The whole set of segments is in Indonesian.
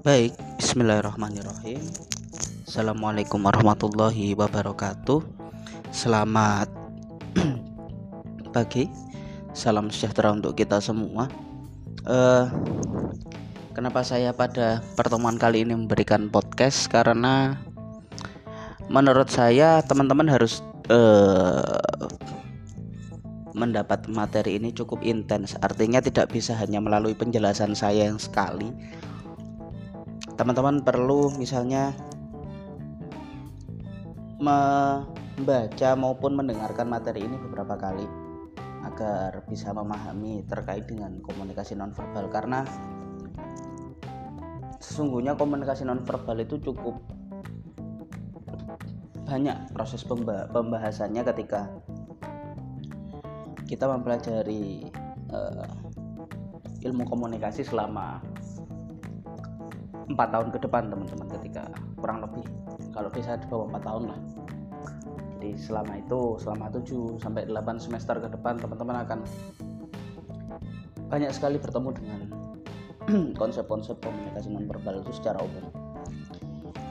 Baik, bismillahirrahmanirrahim. Assalamualaikum warahmatullahi wabarakatuh. Selamat pagi, salam sejahtera untuk kita semua. Uh, kenapa saya pada pertemuan kali ini memberikan podcast? Karena menurut saya teman-teman harus uh, mendapat materi ini cukup intens artinya tidak bisa hanya melalui penjelasan saya yang sekali teman-teman perlu misalnya membaca maupun mendengarkan materi ini beberapa kali agar bisa memahami terkait dengan komunikasi nonverbal. Karena sesungguhnya komunikasi nonverbal itu cukup banyak proses pembahasannya ketika kita mempelajari uh, ilmu komunikasi selama empat tahun ke depan teman-teman ketika kurang lebih kalau bisa di bawah empat tahun lah jadi selama itu selama 7 sampai 8 semester ke depan teman-teman akan banyak sekali bertemu dengan konsep-konsep komunikasi nonverbal itu secara umum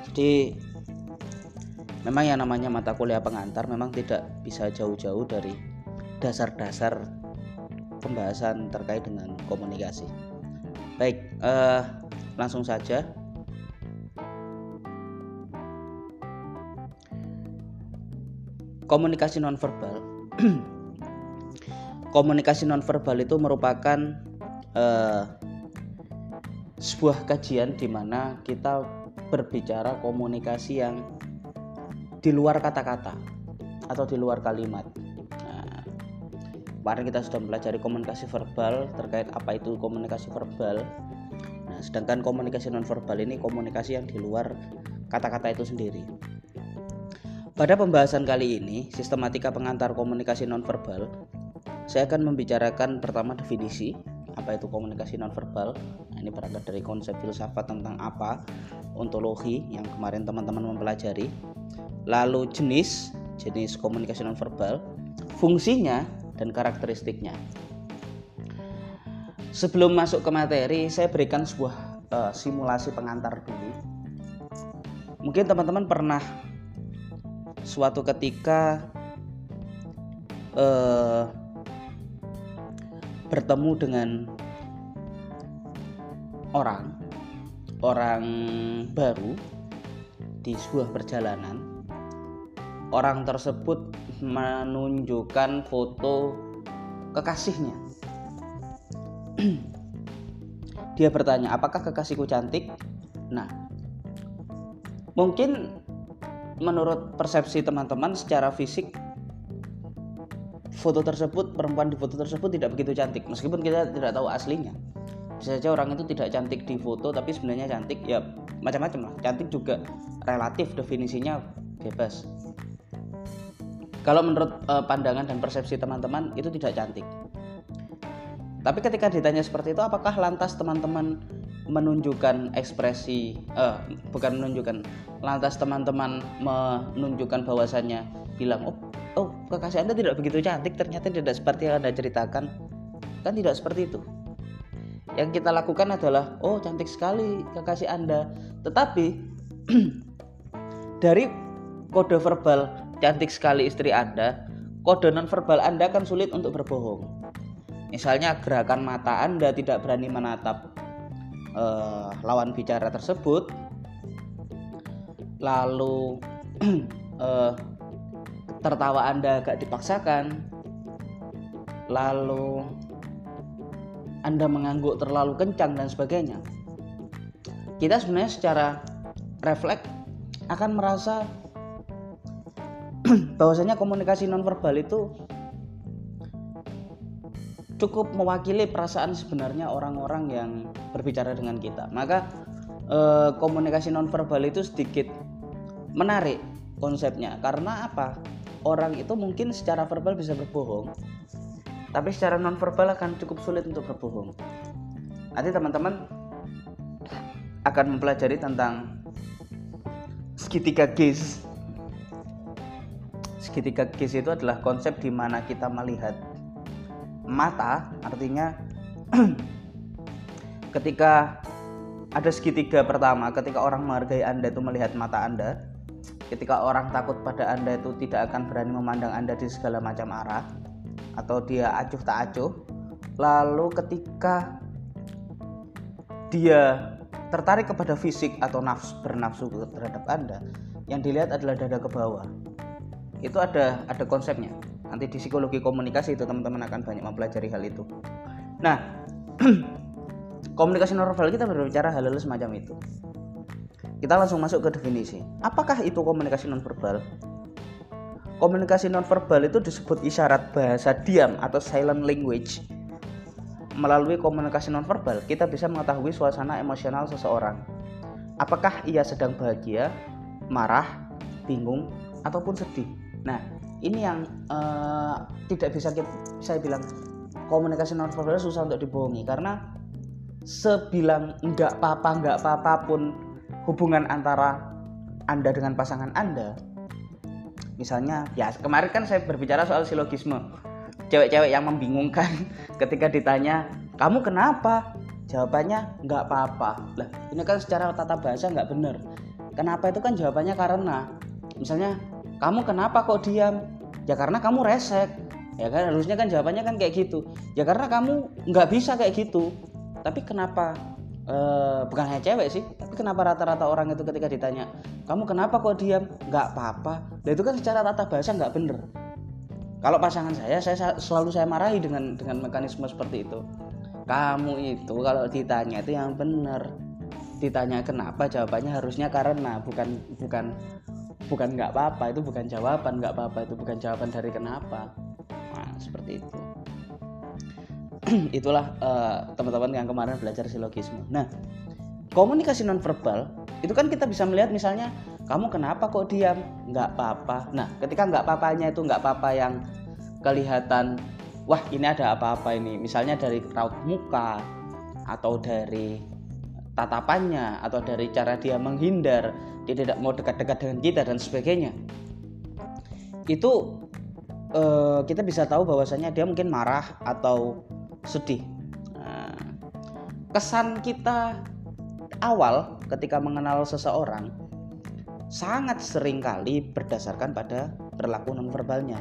jadi memang yang namanya mata kuliah pengantar memang tidak bisa jauh-jauh dari dasar-dasar pembahasan terkait dengan komunikasi. Baik, eh, langsung saja. Komunikasi nonverbal. komunikasi nonverbal itu merupakan eh, sebuah kajian di mana kita berbicara komunikasi yang di luar kata-kata atau di luar kalimat kemarin kita sudah mempelajari komunikasi verbal terkait apa itu komunikasi verbal nah sedangkan komunikasi nonverbal ini komunikasi yang di luar kata-kata itu sendiri. Pada pembahasan kali ini sistematika pengantar komunikasi nonverbal saya akan membicarakan pertama definisi apa itu komunikasi nonverbal nah, ini berangkat dari konsep filsafat tentang apa ontologi yang kemarin teman-teman mempelajari. Lalu jenis jenis komunikasi nonverbal fungsinya dan karakteristiknya. Sebelum masuk ke materi, saya berikan sebuah uh, simulasi pengantar dulu. Mungkin teman-teman pernah suatu ketika uh, bertemu dengan orang, orang baru di sebuah perjalanan orang tersebut menunjukkan foto kekasihnya. Dia bertanya, "Apakah kekasihku cantik?" Nah, mungkin menurut persepsi teman-teman secara fisik foto tersebut perempuan di foto tersebut tidak begitu cantik meskipun kita tidak tahu aslinya bisa saja orang itu tidak cantik di foto tapi sebenarnya cantik ya macam-macam lah cantik juga relatif definisinya bebas kalau menurut uh, pandangan dan persepsi teman-teman itu tidak cantik. Tapi ketika ditanya seperti itu, apakah lantas teman-teman menunjukkan ekspresi, uh, bukan menunjukkan, lantas teman-teman menunjukkan bahwasannya bilang, oh, oh kekasih anda tidak begitu cantik, ternyata tidak seperti yang anda ceritakan, kan tidak seperti itu. Yang kita lakukan adalah, oh cantik sekali kekasih anda, tetapi dari kode verbal cantik sekali istri Anda, kode nonverbal Anda akan sulit untuk berbohong. Misalnya gerakan mata Anda tidak berani menatap uh, lawan bicara tersebut, lalu uh, tertawa Anda agak dipaksakan, lalu Anda mengangguk terlalu kencang dan sebagainya. Kita sebenarnya secara refleks akan merasa bahwasanya komunikasi nonverbal itu cukup mewakili perasaan sebenarnya orang-orang yang berbicara dengan kita. Maka eh, komunikasi nonverbal itu sedikit menarik konsepnya karena apa? Orang itu mungkin secara verbal bisa berbohong, tapi secara nonverbal akan cukup sulit untuk berbohong. Nanti teman-teman akan mempelajari tentang segitiga gaze segitiga gaze itu adalah konsep di mana kita melihat mata artinya ketika ada segitiga pertama ketika orang menghargai Anda itu melihat mata Anda. Ketika orang takut pada Anda itu tidak akan berani memandang Anda di segala macam arah atau dia acuh tak acuh. Lalu ketika dia tertarik kepada fisik atau nafsu bernafsu terhadap Anda, yang dilihat adalah dada ke bawah. Itu ada ada konsepnya. Nanti di psikologi komunikasi itu teman-teman akan banyak mempelajari hal itu. Nah, komunikasi nonverbal kita berbicara hal-hal semacam itu. Kita langsung masuk ke definisi. Apakah itu komunikasi nonverbal? Komunikasi nonverbal itu disebut isyarat bahasa diam atau silent language. Melalui komunikasi nonverbal, kita bisa mengetahui suasana emosional seseorang. Apakah ia sedang bahagia, marah, bingung, ataupun sedih. Nah, ini yang uh, tidak bisa kita, saya bilang komunikasi nonverbal susah untuk dibohongi. Karena sebilang enggak apa-apa enggak apa-apa pun hubungan antara anda dengan pasangan anda misalnya ya kemarin kan saya berbicara soal silogisme. Cewek-cewek yang membingungkan ketika ditanya kamu kenapa? Jawabannya nggak apa-apa. Lah ini kan secara tata bahasa nggak benar. Kenapa itu kan jawabannya karena misalnya kamu kenapa kok diam? Ya karena kamu resek. Ya kan harusnya kan jawabannya kan kayak gitu. Ya karena kamu nggak bisa kayak gitu. Tapi kenapa? Uh, bukan hanya cewek sih tapi kenapa rata-rata orang itu ketika ditanya kamu kenapa kok diam? Nggak apa-apa. Nah itu kan secara tata bahasa nggak bener. Kalau pasangan saya saya selalu saya marahi dengan dengan mekanisme seperti itu. Kamu itu kalau ditanya itu yang bener. Ditanya kenapa jawabannya harusnya karena bukan bukan bukan nggak apa-apa itu bukan jawaban nggak apa-apa itu bukan jawaban dari kenapa nah seperti itu itulah uh, teman-teman yang kemarin belajar silogisme. Nah, komunikasi nonverbal itu kan kita bisa melihat misalnya kamu kenapa kok diam? Nggak apa-apa. Nah, ketika nggak apa-apanya itu nggak apa-apa yang kelihatan wah ini ada apa-apa ini. Misalnya dari raut muka atau dari tatapannya atau dari cara dia menghindar, dia tidak mau dekat-dekat dengan kita dan sebagainya. Itu uh, kita bisa tahu bahwasanya dia mungkin marah atau sedih. Nah, kesan kita awal ketika mengenal seseorang sangat sering kali berdasarkan pada perilaku nonverbalnya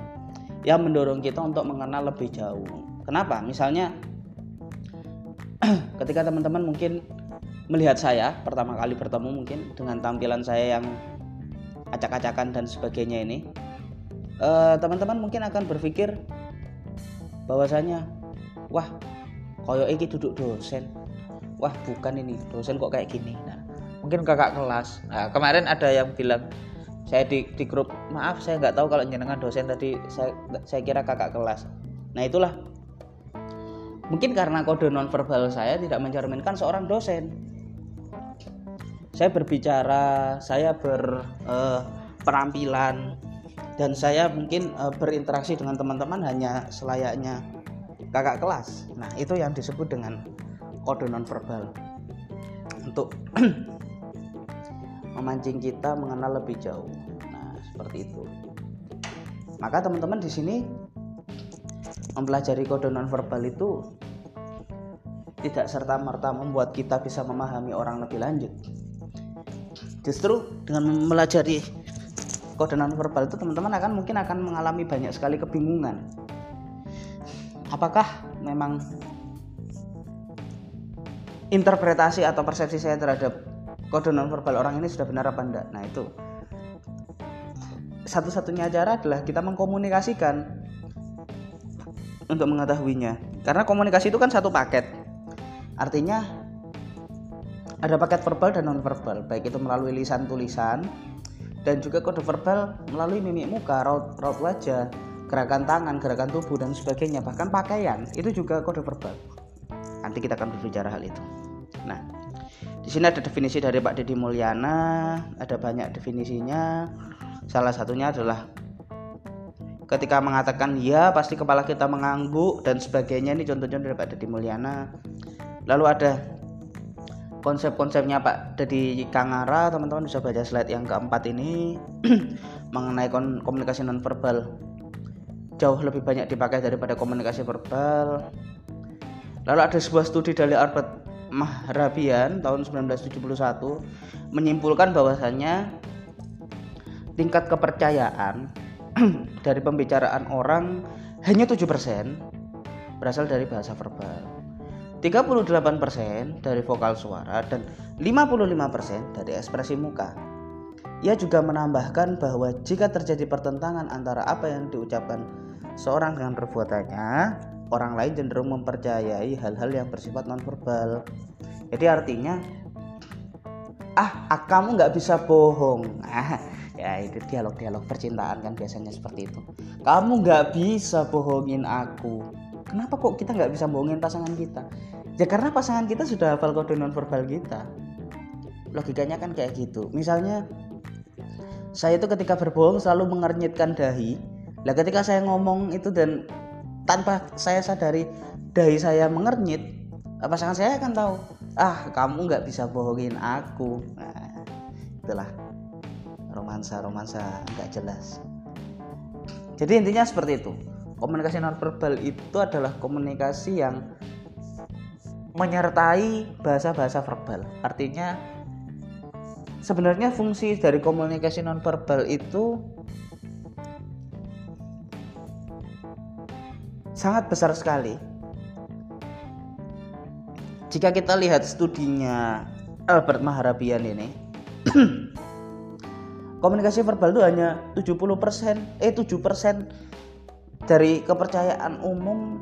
yang mendorong kita untuk mengenal lebih jauh. Kenapa? Misalnya ketika teman-teman mungkin melihat saya pertama kali bertemu mungkin dengan tampilan saya yang acak-acakan dan sebagainya ini eh, teman-teman uh, mungkin akan berpikir bahwasanya wah koyo iki duduk dosen. Wah bukan ini dosen kok kayak gini. Nah mungkin kakak kelas. Nah kemarin ada yang bilang saya di, di grup maaf saya nggak tahu kalau jenengan dosen tadi saya saya kira kakak kelas. Nah itulah. Mungkin karena kode nonverbal saya tidak mencerminkan seorang dosen saya berbicara saya berpenampilan eh, uh, dan saya mungkin uh, berinteraksi dengan teman-teman hanya selayaknya kakak kelas. Nah, itu yang disebut dengan kode nonverbal. Untuk memancing kita mengenal lebih jauh. Nah, seperti itu. Maka teman-teman di sini mempelajari kode nonverbal itu tidak serta-merta membuat kita bisa memahami orang lebih lanjut. Justru dengan mempelajari kode nonverbal itu teman-teman akan mungkin akan mengalami banyak sekali kebingungan. Apakah memang interpretasi atau persepsi saya terhadap kode nonverbal orang ini sudah benar apa enggak? Nah itu. Satu-satunya cara adalah kita mengkomunikasikan untuk mengetahuinya. Karena komunikasi itu kan satu paket. Artinya ada paket verbal dan nonverbal baik itu melalui lisan tulisan dan juga kode verbal melalui mimik muka raut raut wajah gerakan tangan, gerakan tubuh dan sebagainya, bahkan pakaian itu juga kode verbal. Nanti kita akan berbicara hal itu. Nah, di sini ada definisi dari Pak Deddy Mulyana, ada banyak definisinya. Salah satunya adalah ketika mengatakan ya pasti kepala kita mengangguk dan sebagainya ini contohnya dari Pak Deddy Mulyana. Lalu ada konsep-konsepnya Pak Deddy Kangara, teman-teman bisa baca slide yang keempat ini mengenai komunikasi nonverbal jauh lebih banyak dipakai daripada komunikasi verbal. Lalu ada sebuah studi dari Albert Mahrabian tahun 1971 menyimpulkan bahwasannya tingkat kepercayaan dari pembicaraan orang hanya 7% berasal dari bahasa verbal. 38% dari vokal suara dan 55% dari ekspresi muka. Ia juga menambahkan bahwa jika terjadi pertentangan antara apa yang diucapkan seorang dengan perbuatannya, orang lain cenderung mempercayai hal-hal yang bersifat nonverbal. Jadi artinya, ah, ah kamu nggak bisa bohong. Ah, ya itu dialog-dialog percintaan kan biasanya seperti itu. Kamu nggak bisa bohongin aku. Kenapa kok kita nggak bisa bohongin pasangan kita? Ya karena pasangan kita sudah hafal kode nonverbal kita. Logikanya kan kayak gitu. Misalnya saya itu ketika berbohong selalu mengernyitkan dahi lah ketika saya ngomong itu dan tanpa saya sadari dahi saya mengernyit pasangan saya akan tahu ah kamu nggak bisa bohongin aku nah, itulah romansa romansa nggak jelas jadi intinya seperti itu komunikasi nonverbal itu adalah komunikasi yang menyertai bahasa-bahasa verbal artinya sebenarnya fungsi dari komunikasi nonverbal itu sangat besar sekali. Jika kita lihat studinya Albert Maharabian ini, komunikasi verbal itu hanya 70% eh 7% dari kepercayaan umum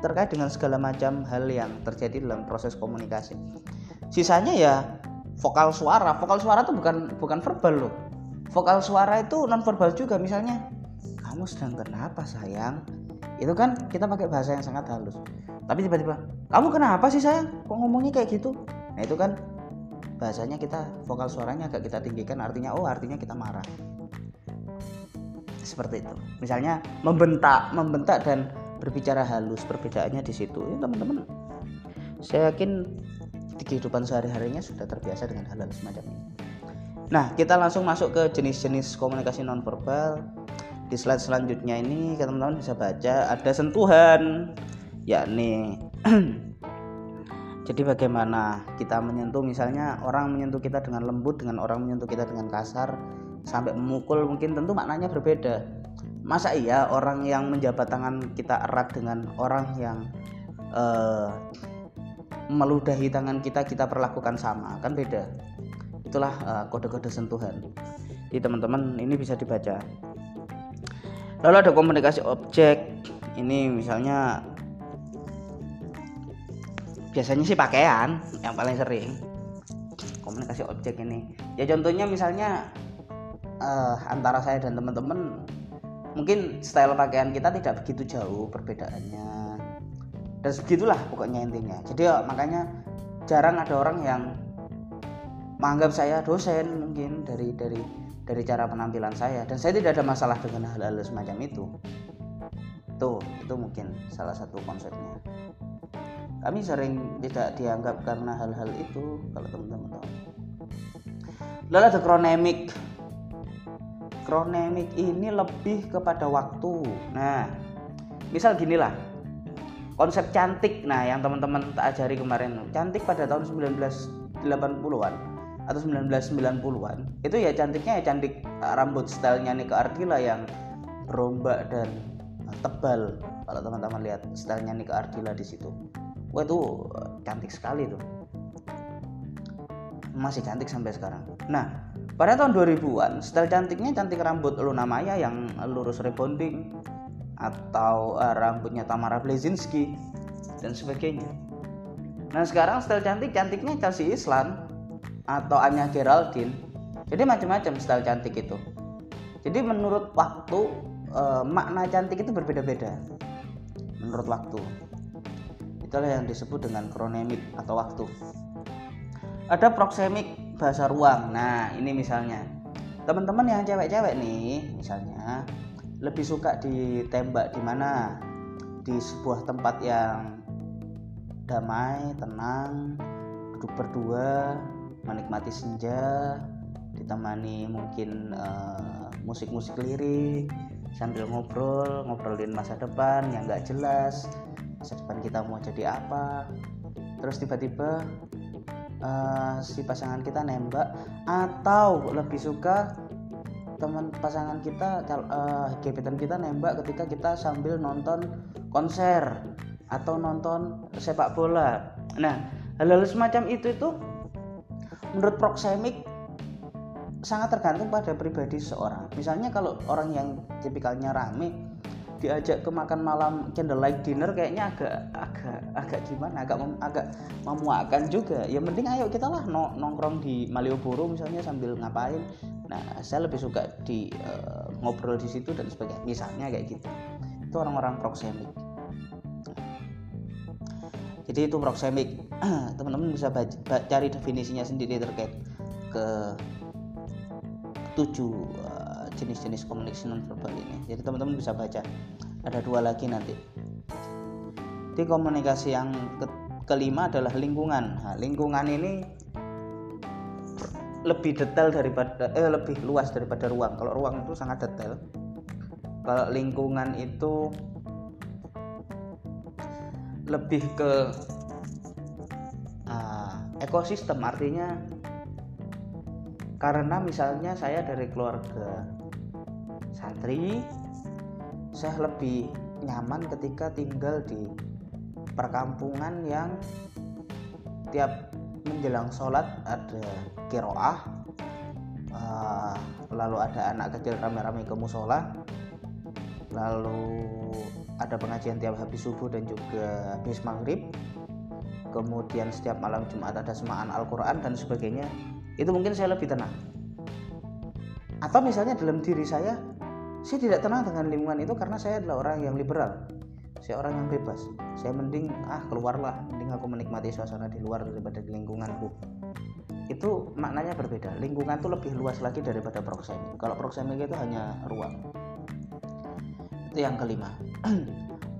terkait dengan segala macam hal yang terjadi dalam proses komunikasi. Sisanya ya vokal suara. Vokal suara itu bukan bukan verbal loh. Vokal suara itu non verbal juga. Misalnya kamu sedang kenapa sayang? Itu kan kita pakai bahasa yang sangat halus. Tapi tiba-tiba kamu kenapa sih sayang? Kok ngomongnya kayak gitu? Nah itu kan bahasanya kita vokal suaranya agak kita tinggikan. Artinya oh artinya kita marah seperti itu misalnya membentak membentak dan berbicara halus perbedaannya di situ ya teman-teman saya yakin di kehidupan sehari-harinya sudah terbiasa dengan hal-hal semacam ini. Nah, kita langsung masuk ke jenis-jenis komunikasi nonverbal. Di slide selanjutnya ini teman-teman bisa baca ada sentuhan, yakni jadi bagaimana kita menyentuh misalnya orang menyentuh kita dengan lembut dengan orang menyentuh kita dengan kasar sampai memukul mungkin tentu maknanya berbeda. Masa iya orang yang menjabat tangan kita erat dengan orang yang uh, meludahi tangan kita kita perlakukan sama? Kan beda. Itulah uh, kode-kode sentuhan. Jadi teman-teman ini bisa dibaca. Lalu ada komunikasi objek. Ini misalnya biasanya sih pakaian yang paling sering. Komunikasi objek ini. Ya contohnya misalnya uh, antara saya dan teman-teman mungkin style pakaian kita tidak begitu jauh perbedaannya. Dan segitulah pokoknya intinya. Jadi ya, makanya jarang ada orang yang menganggap saya dosen mungkin dari dari dari cara penampilan saya. Dan saya tidak ada masalah dengan hal-hal semacam itu. Tuh itu mungkin salah satu konsepnya. Kami sering tidak dianggap karena hal-hal itu kalau teman-teman tahu. Lalu ada kronemik kronemik ini lebih kepada waktu. Nah misal gini lah konsep cantik. Nah yang teman-teman tak ajari kemarin cantik pada tahun 1980-an atau 1990-an itu ya cantiknya ya cantik eh, rambut stylenya Nika Ardila yang berombak dan tebal kalau teman-teman lihat stylenya Nika Ardila di situ. Wah itu eh, cantik sekali tuh. Masih cantik sampai sekarang. Nah pada tahun 2000-an style cantiknya cantik rambut Luna Maya yang lurus rebonding atau uh, rambutnya Tamara Blazinski dan sebagainya. Nah sekarang style cantik cantiknya Chelsea Islan atau Anya Geraldine. Jadi macam-macam style cantik itu. Jadi menurut waktu uh, makna cantik itu berbeda-beda. Menurut waktu. Itulah yang disebut dengan kronemik atau waktu. Ada proksemik bahasa ruang. Nah, ini misalnya. Teman-teman yang cewek-cewek nih, misalnya lebih suka ditembak di mana di sebuah tempat yang damai tenang duduk berdua menikmati senja ditemani mungkin uh, musik-musik lirik sambil ngobrol ngobrolin masa depan yang nggak jelas masa depan kita mau jadi apa terus tiba-tiba uh, si pasangan kita nembak atau lebih suka teman pasangan kita uh, gebetan kita nembak ketika kita sambil nonton konser atau nonton sepak bola. Nah hal-hal semacam itu itu menurut proxemic sangat tergantung pada pribadi seorang misalnya kalau orang yang tipikalnya rame diajak ke makan malam candlelight dinner kayaknya agak agak agak gimana? Agak mem, agak memuakan juga. Ya mending ayo kita lah nongkrong di Malioboro misalnya sambil ngapain. Nah saya lebih suka di uh, ngobrol di situ dan sebagainya. Misalnya kayak gitu. Itu orang-orang proxemic. Jadi itu proxemic. Teman-teman bisa cari definisinya sendiri terkait ke tujuh jenis-jenis komunikasi nonverbal ini. Jadi teman-teman bisa baca. Ada dua lagi nanti. Di komunikasi yang ke kelima adalah lingkungan. Nah, lingkungan ini lebih detail daripada eh lebih luas daripada ruang. Kalau ruang itu sangat detail. Kalau lingkungan itu lebih ke uh, ekosistem. Artinya karena misalnya saya dari keluarga santri saya lebih nyaman ketika tinggal di perkampungan yang tiap menjelang sholat ada kiroah uh, lalu ada anak kecil rame-rame ke musola lalu ada pengajian tiap habis subuh dan juga habis maghrib. Kemudian setiap malam Jumat ada semaan Al-Quran dan sebagainya. Itu mungkin saya lebih tenang. Atau misalnya dalam diri saya saya tidak tenang dengan lingkungan itu karena saya adalah orang yang liberal. Saya orang yang bebas. Saya mending ah keluarlah. Mending aku menikmati suasana di luar daripada di lingkunganku. Itu maknanya berbeda. Lingkungan itu lebih luas lagi daripada proxemic kalau proxemic itu hanya ruang. Itu yang kelima.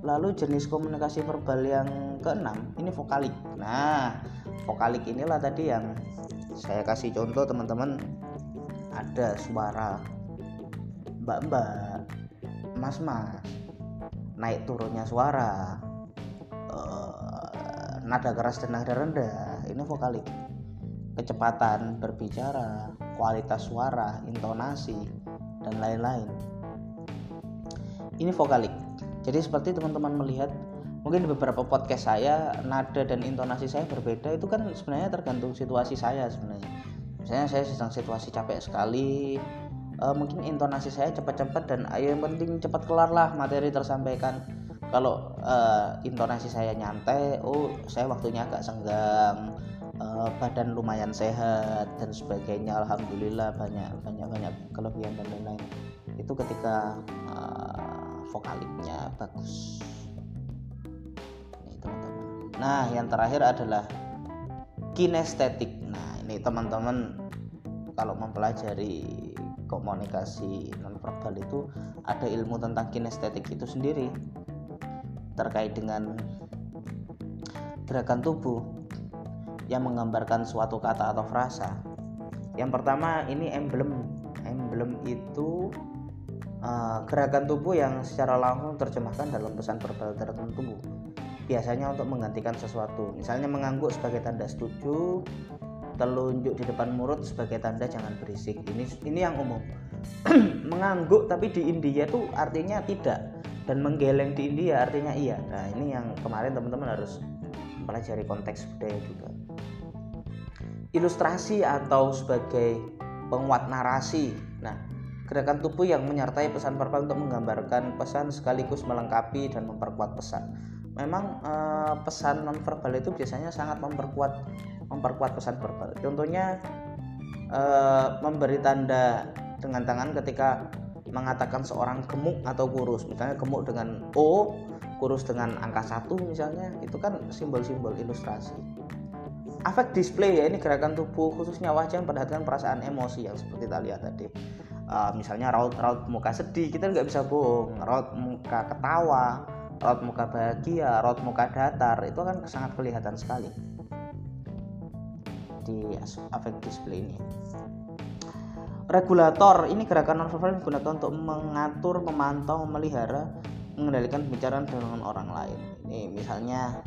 Lalu jenis komunikasi verbal yang keenam ini vokalik. Nah vokalik inilah tadi yang saya kasih contoh teman-teman. Ada suara mbak-mbak mas-mas naik turunnya suara uh, nada keras dan nada rendah ini vokalik kecepatan berbicara kualitas suara intonasi dan lain-lain. Ini vokalik jadi seperti teman-teman melihat mungkin di beberapa podcast saya nada dan intonasi saya berbeda itu kan sebenarnya tergantung situasi saya sebenarnya. Misalnya saya sedang situasi capek sekali uh, mungkin intonasi saya cepat-cepat dan ayo yang penting cepat kelar lah materi tersampaikan. Kalau uh, intonasi saya nyantai oh saya waktunya agak senggang uh, badan lumayan sehat dan sebagainya. Alhamdulillah banyak banyak banyak kelebihan dan lain-lain. Itu ketika uh, vokaliknya bagus. Nah yang terakhir adalah kinestetik. Nah ini teman-teman kalau mempelajari komunikasi nonverbal itu ada ilmu tentang kinestetik itu sendiri terkait dengan gerakan tubuh yang menggambarkan suatu kata atau frasa. Yang pertama ini emblem. Emblem itu uh, gerakan tubuh yang secara langsung terjemahkan dalam pesan verbal tertentu. Biasanya untuk menggantikan sesuatu. Misalnya mengangguk sebagai tanda setuju, telunjuk di depan mulut sebagai tanda jangan berisik. Ini ini yang umum. Mengangguk tapi di India tuh artinya tidak. Dan menggeleng di India artinya iya. Nah ini yang kemarin teman-teman harus mempelajari konteks budaya juga. Ilustrasi atau sebagai penguat narasi. Nah gerakan tubuh yang menyertai pesan verbal untuk menggambarkan pesan sekaligus melengkapi dan memperkuat pesan. Memang eh, pesan nonverbal itu biasanya sangat memperkuat memperkuat pesan verbal. Contohnya uh, memberi tanda dengan tangan ketika mengatakan seorang gemuk atau kurus. Misalnya gemuk dengan O, kurus dengan angka satu misalnya, itu kan simbol-simbol ilustrasi. Affect display ya ini gerakan tubuh khususnya wajah yang memperhatikan perasaan emosi yang seperti kita lihat tadi. Uh, misalnya raut raut muka sedih kita nggak bisa bohong, raut muka ketawa, raut muka bahagia, raut muka datar itu kan sangat kelihatan sekali di affect display ini. Regulator ini gerakan nonverbal digunakan untuk mengatur memantau memelihara mengendalikan pembicaraan dengan orang lain. Ini misalnya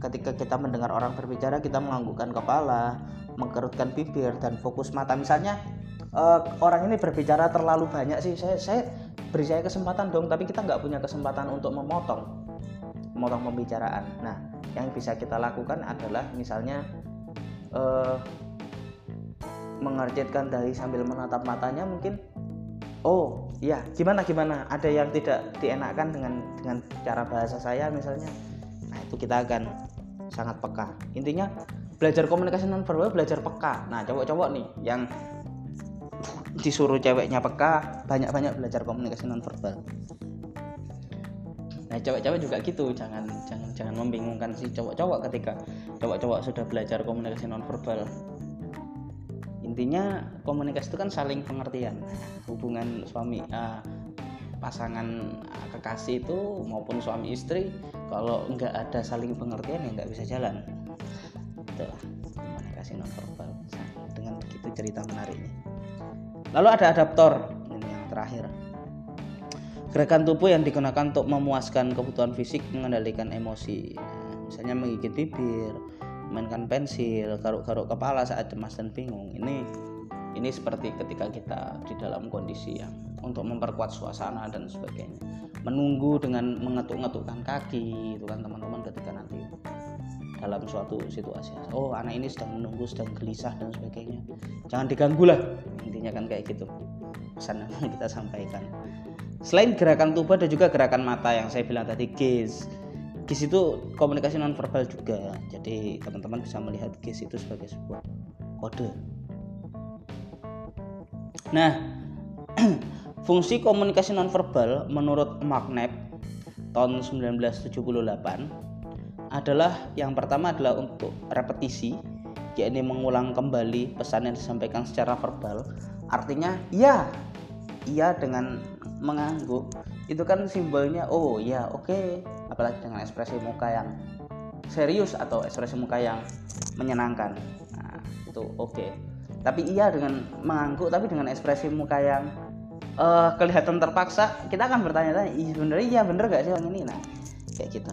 ketika kita mendengar orang berbicara kita menganggukkan kepala mengkerutkan bibir dan fokus mata. Misalnya uh, orang ini berbicara terlalu banyak sih saya saya beri saya kesempatan dong tapi kita nggak punya kesempatan untuk memotong memotong pembicaraan. Nah yang bisa kita lakukan adalah misalnya uh, dahi sambil menatap matanya mungkin oh ya gimana gimana? Ada yang tidak dienakkan dengan dengan cara bahasa saya misalnya? Nah itu kita akan sangat peka. Intinya belajar komunikasi non verbal belajar peka. Nah cowok-cowok nih yang disuruh ceweknya peka banyak-banyak belajar komunikasi non verbal nah cowok-cowok juga gitu. Jangan jangan jangan membingungkan si cowok-cowok ketika cowok-cowok sudah belajar komunikasi non verbal intinya komunikasi itu kan saling pengertian. Hubungan suami uh, pasangan uh, kekasih itu maupun suami istri kalau nggak ada saling pengertian ya nggak bisa jalan. Itulah komunikasi nonverbal. Dengan begitu cerita menariknya. Lalu ada adaptor ini yang terakhir gerakan tubuh yang digunakan untuk memuaskan kebutuhan fisik mengendalikan emosi. Nah, misalnya menggigit bibir mainkan pensil garuk-garuk kepala saat cemas dan bingung. Ini ini seperti ketika kita di dalam kondisi yang untuk memperkuat suasana dan sebagainya. Menunggu dengan mengetuk-ngetukkan kaki itu kan teman-teman ketika nanti dalam suatu situasi. Oh anak ini sedang menunggu sedang gelisah dan sebagainya. Jangan diganggu lah. Intinya kan kayak gitu. Pesan yang kita sampaikan selain gerakan tubuh ada juga gerakan mata yang saya bilang tadi gaze. GIS itu komunikasi non verbal juga. Jadi teman-teman bisa melihat GIS itu sebagai sebuah kode. Nah fungsi komunikasi non verbal menurut Magnep tahun 1978 adalah yang pertama adalah untuk repetisi yakni mengulang kembali pesan yang disampaikan secara verbal. Artinya ya iya dengan mengangguk itu kan simbolnya oh ya oke. Okay. apalagi dengan ekspresi muka yang serius atau ekspresi muka yang menyenangkan. Nah, itu oke. Okay. tapi iya dengan mengangguk tapi dengan ekspresi muka yang uh, kelihatan terpaksa kita akan bertanya-tanya iya bener iya bener gak sih orang ini? Nah kayak gitu.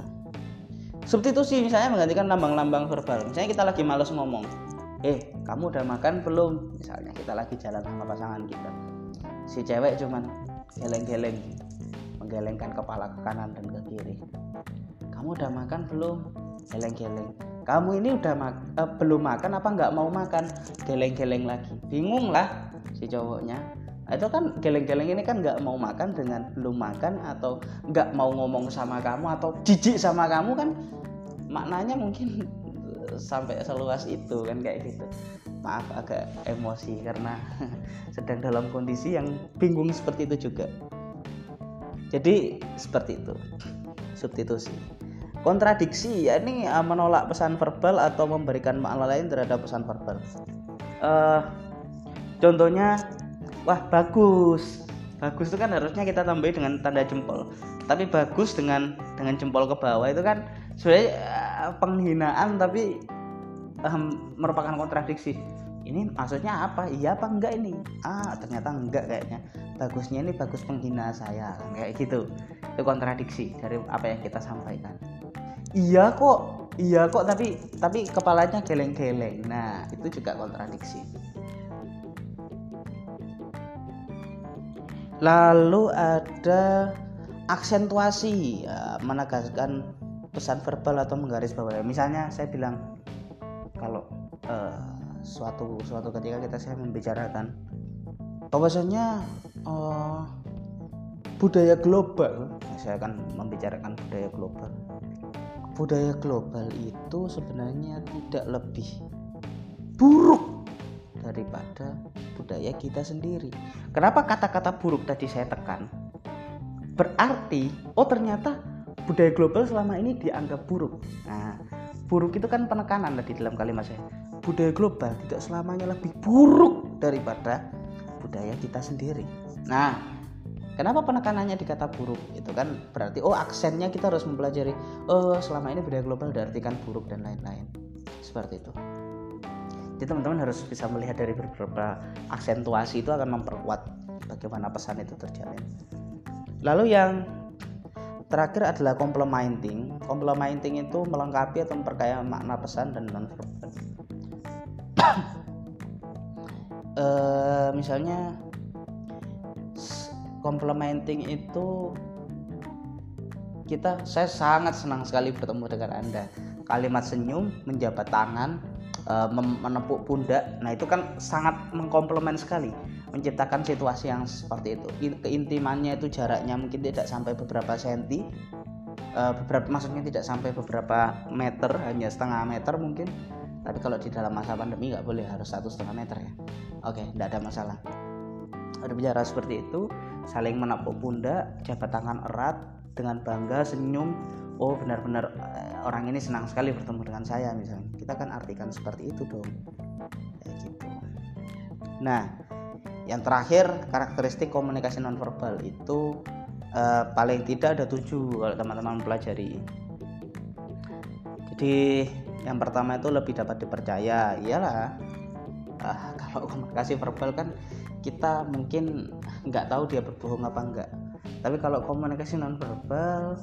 Substitusi misalnya menggantikan lambang-lambang verbal. Misalnya kita lagi males ngomong eh kamu udah makan belum? Misalnya kita lagi jalan sama pasangan kita. Si cewek cuman geleng-geleng menggelengkan kepala ke kanan dan ke kiri. Kamu udah makan belum? Geleng-geleng kamu ini udah mak uh, belum makan apa nggak mau makan? Geleng-geleng lagi. Bingung lah si cowoknya. Itu kan geleng-geleng ini kan nggak mau makan dengan belum makan atau nggak mau ngomong sama kamu atau jijik sama kamu kan? Maknanya mungkin sampai seluas itu kan kayak gitu maaf agak emosi karena sedang dalam kondisi yang bingung seperti itu juga. Jadi seperti itu. Substitusi. Kontradiksi ya ini uh, menolak pesan verbal atau memberikan makna lain terhadap pesan verbal. Uh, contohnya wah bagus. Bagus itu kan harusnya kita tambahin dengan tanda jempol. Tapi bagus dengan dengan jempol ke bawah itu kan sebenarnya uh, penghinaan tapi um, merupakan kontradiksi. Ini maksudnya apa? Iya apa enggak ini? Ah ternyata enggak kayaknya. Bagusnya ini bagus penghina saya kayak gitu. Itu kontradiksi dari apa yang kita sampaikan. Iya kok iya kok tapi tapi kepalanya geleng-geleng. Nah itu juga kontradiksi. Lalu ada aksentuasi ya, menegaskan pesan verbal atau menggaris bawah misalnya saya bilang kalau uh, suatu suatu ketika kita saya membicarakan bahwasanya uh, budaya global saya akan membicarakan budaya global. Budaya global itu sebenarnya tidak lebih buruk daripada budaya kita sendiri. Kenapa kata-kata buruk tadi saya tekan? Berarti oh ternyata budaya global selama ini dianggap buruk. Nah buruk itu kan penekanan tadi dalam kalimat saya budaya global tidak selamanya lebih buruk daripada budaya kita sendiri. Nah, kenapa penekanannya dikata buruk? Itu kan berarti oh aksennya kita harus mempelajari oh selama ini budaya global diartikan buruk dan lain-lain. Seperti itu. Jadi teman-teman harus bisa melihat dari beberapa aksentuasi itu akan memperkuat bagaimana pesan itu terjalin. Lalu yang terakhir adalah complementing complementing itu melengkapi atau memperkaya makna pesan dan non verbal uh, misalnya complementing itu kita saya sangat senang sekali bertemu dengan anda. Kalimat senyum menjabat tangan uh, menepuk pundak. Nah itu kan sangat mengkomplement sekali menciptakan situasi yang seperti itu. Keintimannya itu jaraknya mungkin tidak sampai beberapa senti uh, beberapa maksudnya tidak sampai beberapa meter hanya setengah meter mungkin. Tapi kalau di dalam masa pandemi nggak boleh harus satu setengah meter ya. Oke tidak ada masalah. Ada bicara seperti itu saling menepuk pundak jabat tangan erat dengan bangga senyum. Oh benar-benar eh, orang ini senang sekali bertemu dengan saya misalnya. Kita kan artikan seperti itu dong. Ya gitu. Nah yang terakhir karakteristik komunikasi nonverbal itu uh, paling tidak ada tujuh kalau teman-teman pelajari. Jadi yang pertama itu lebih dapat dipercaya. Iyalah. Uh, kalau komunikasi verbal kan kita mungkin nggak tahu dia berbohong apa enggak tapi kalau komunikasi nonverbal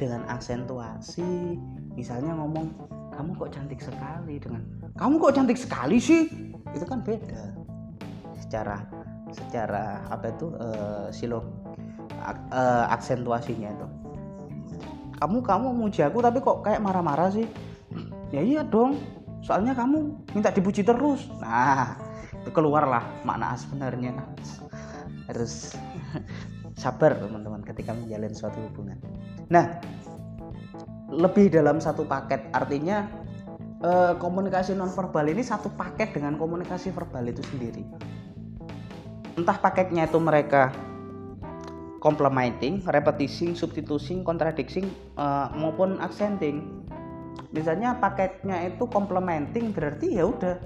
dengan aksentuasi misalnya ngomong kamu kok cantik sekali? dengan kamu kok cantik sekali sih? Itu kan beda secara secara apa itu uh, silo uh, aksentuasinya itu. Kamu kamu muji aku tapi kok kayak marah-marah sih? Ya iya dong soalnya kamu minta dipuji terus. Nah itu keluarlah makna sebenarnya. Harus sabar teman-teman ketika menjalin suatu hubungan. Nah lebih dalam satu paket artinya eh, komunikasi nonverbal ini satu paket dengan komunikasi verbal itu sendiri entah paketnya itu mereka complementing, repetishing, substituting, contradicting uh, maupun accenting. Misalnya paketnya itu complementing berarti ya udah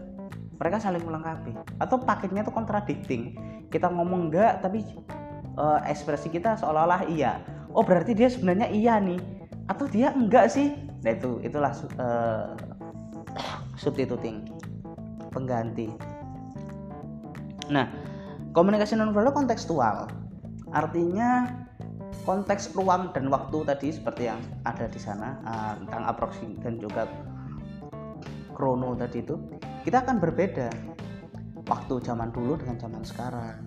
mereka saling melengkapi. Atau paketnya itu contradicting. Kita ngomong enggak tapi uh, ekspresi kita seolah-olah iya. Oh berarti dia sebenarnya iya nih. Atau dia enggak sih? Nah itu itulah uh, substituting pengganti. Nah, Komunikasi nonverbal kontekstual. Artinya konteks ruang dan waktu tadi seperti yang ada di sana uh, tentang aproxim dan juga krono tadi itu kita akan berbeda waktu zaman dulu dengan zaman sekarang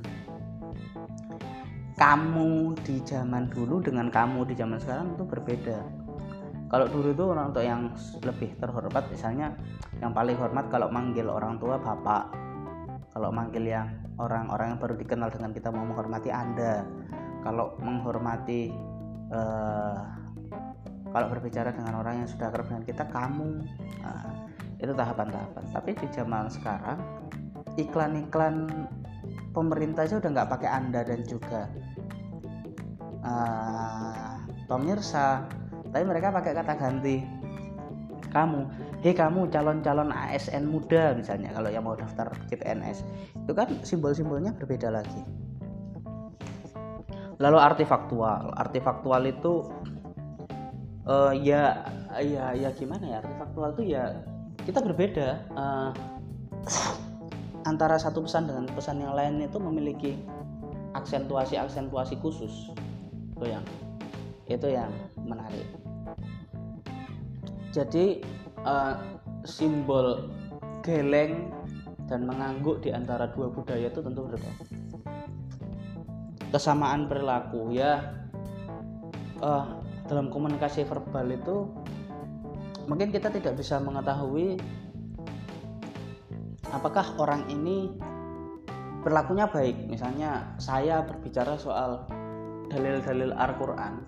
kamu di zaman dulu dengan kamu di zaman sekarang itu berbeda kalau dulu itu orang untuk yang lebih terhormat misalnya yang paling hormat kalau manggil orang tua bapak kalau manggil yang orang-orang yang baru dikenal dengan kita mau menghormati anda. Kalau menghormati uh, kalau berbicara dengan orang yang sudah kerap dengan kita kamu. Uh, itu tahapan-tahapan. Tapi di zaman sekarang iklan-iklan pemerintah aja udah nggak pakai anda dan juga uh, pemirsa tapi mereka pakai kata ganti kamu hei kamu calon-calon ASN muda misalnya kalau yang mau daftar CPNS itu kan simbol-simbolnya berbeda lagi. Lalu artifaktual. Artifaktual itu uh, ya ya ya gimana ya? Artifaktual itu ya kita berbeda. Uh, antara satu pesan dengan pesan yang lain itu memiliki aksentuasi aksentuasi khusus. Itu yang itu yang menarik. Jadi uh, simbol geleng dan mengangguk di antara dua budaya itu tentu berbeda. Kesamaan perilaku ya uh, dalam komunikasi verbal itu mungkin kita tidak bisa mengetahui apakah orang ini berlakunya baik. Misalnya saya berbicara soal dalil-dalil Al-Qur'an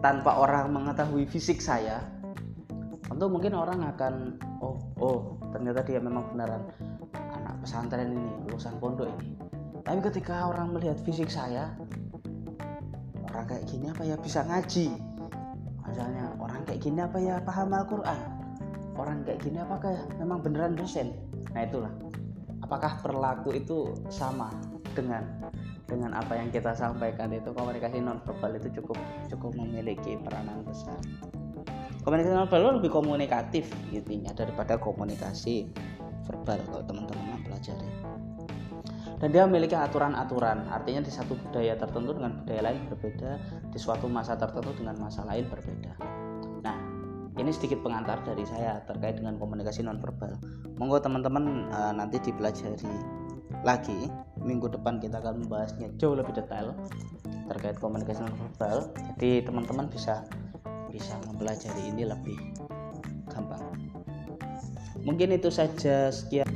tanpa orang mengetahui fisik saya, tentu mungkin orang akan oh oh ternyata dia memang benaran anak pesantren ini lulusan pondok ini. Tapi ketika orang melihat fisik saya orang kayak gini apa ya bisa ngaji? Misalnya orang kayak gini apa ya paham Al-Quran? Orang kayak gini apakah memang beneran dosen? Nah itulah. Apakah perilaku itu sama dengan dengan apa yang kita sampaikan itu? Komunikasi non verbal itu cukup cukup memiliki peranan besar komunikasi non verbal lebih komunikatif intinya daripada komunikasi verbal kalau teman-teman pelajari. Dan dia memiliki aturan-aturan artinya di satu budaya tertentu dengan budaya lain berbeda di suatu masa tertentu dengan masa lain berbeda. Nah ini sedikit pengantar dari saya terkait dengan komunikasi nonverbal. Monggo teman-teman uh, nanti dipelajari lagi. Minggu depan kita akan membahasnya jauh lebih detail terkait komunikasi nonverbal. Jadi teman-teman bisa bisa mempelajari ini lebih gampang. Mungkin itu saja sekian.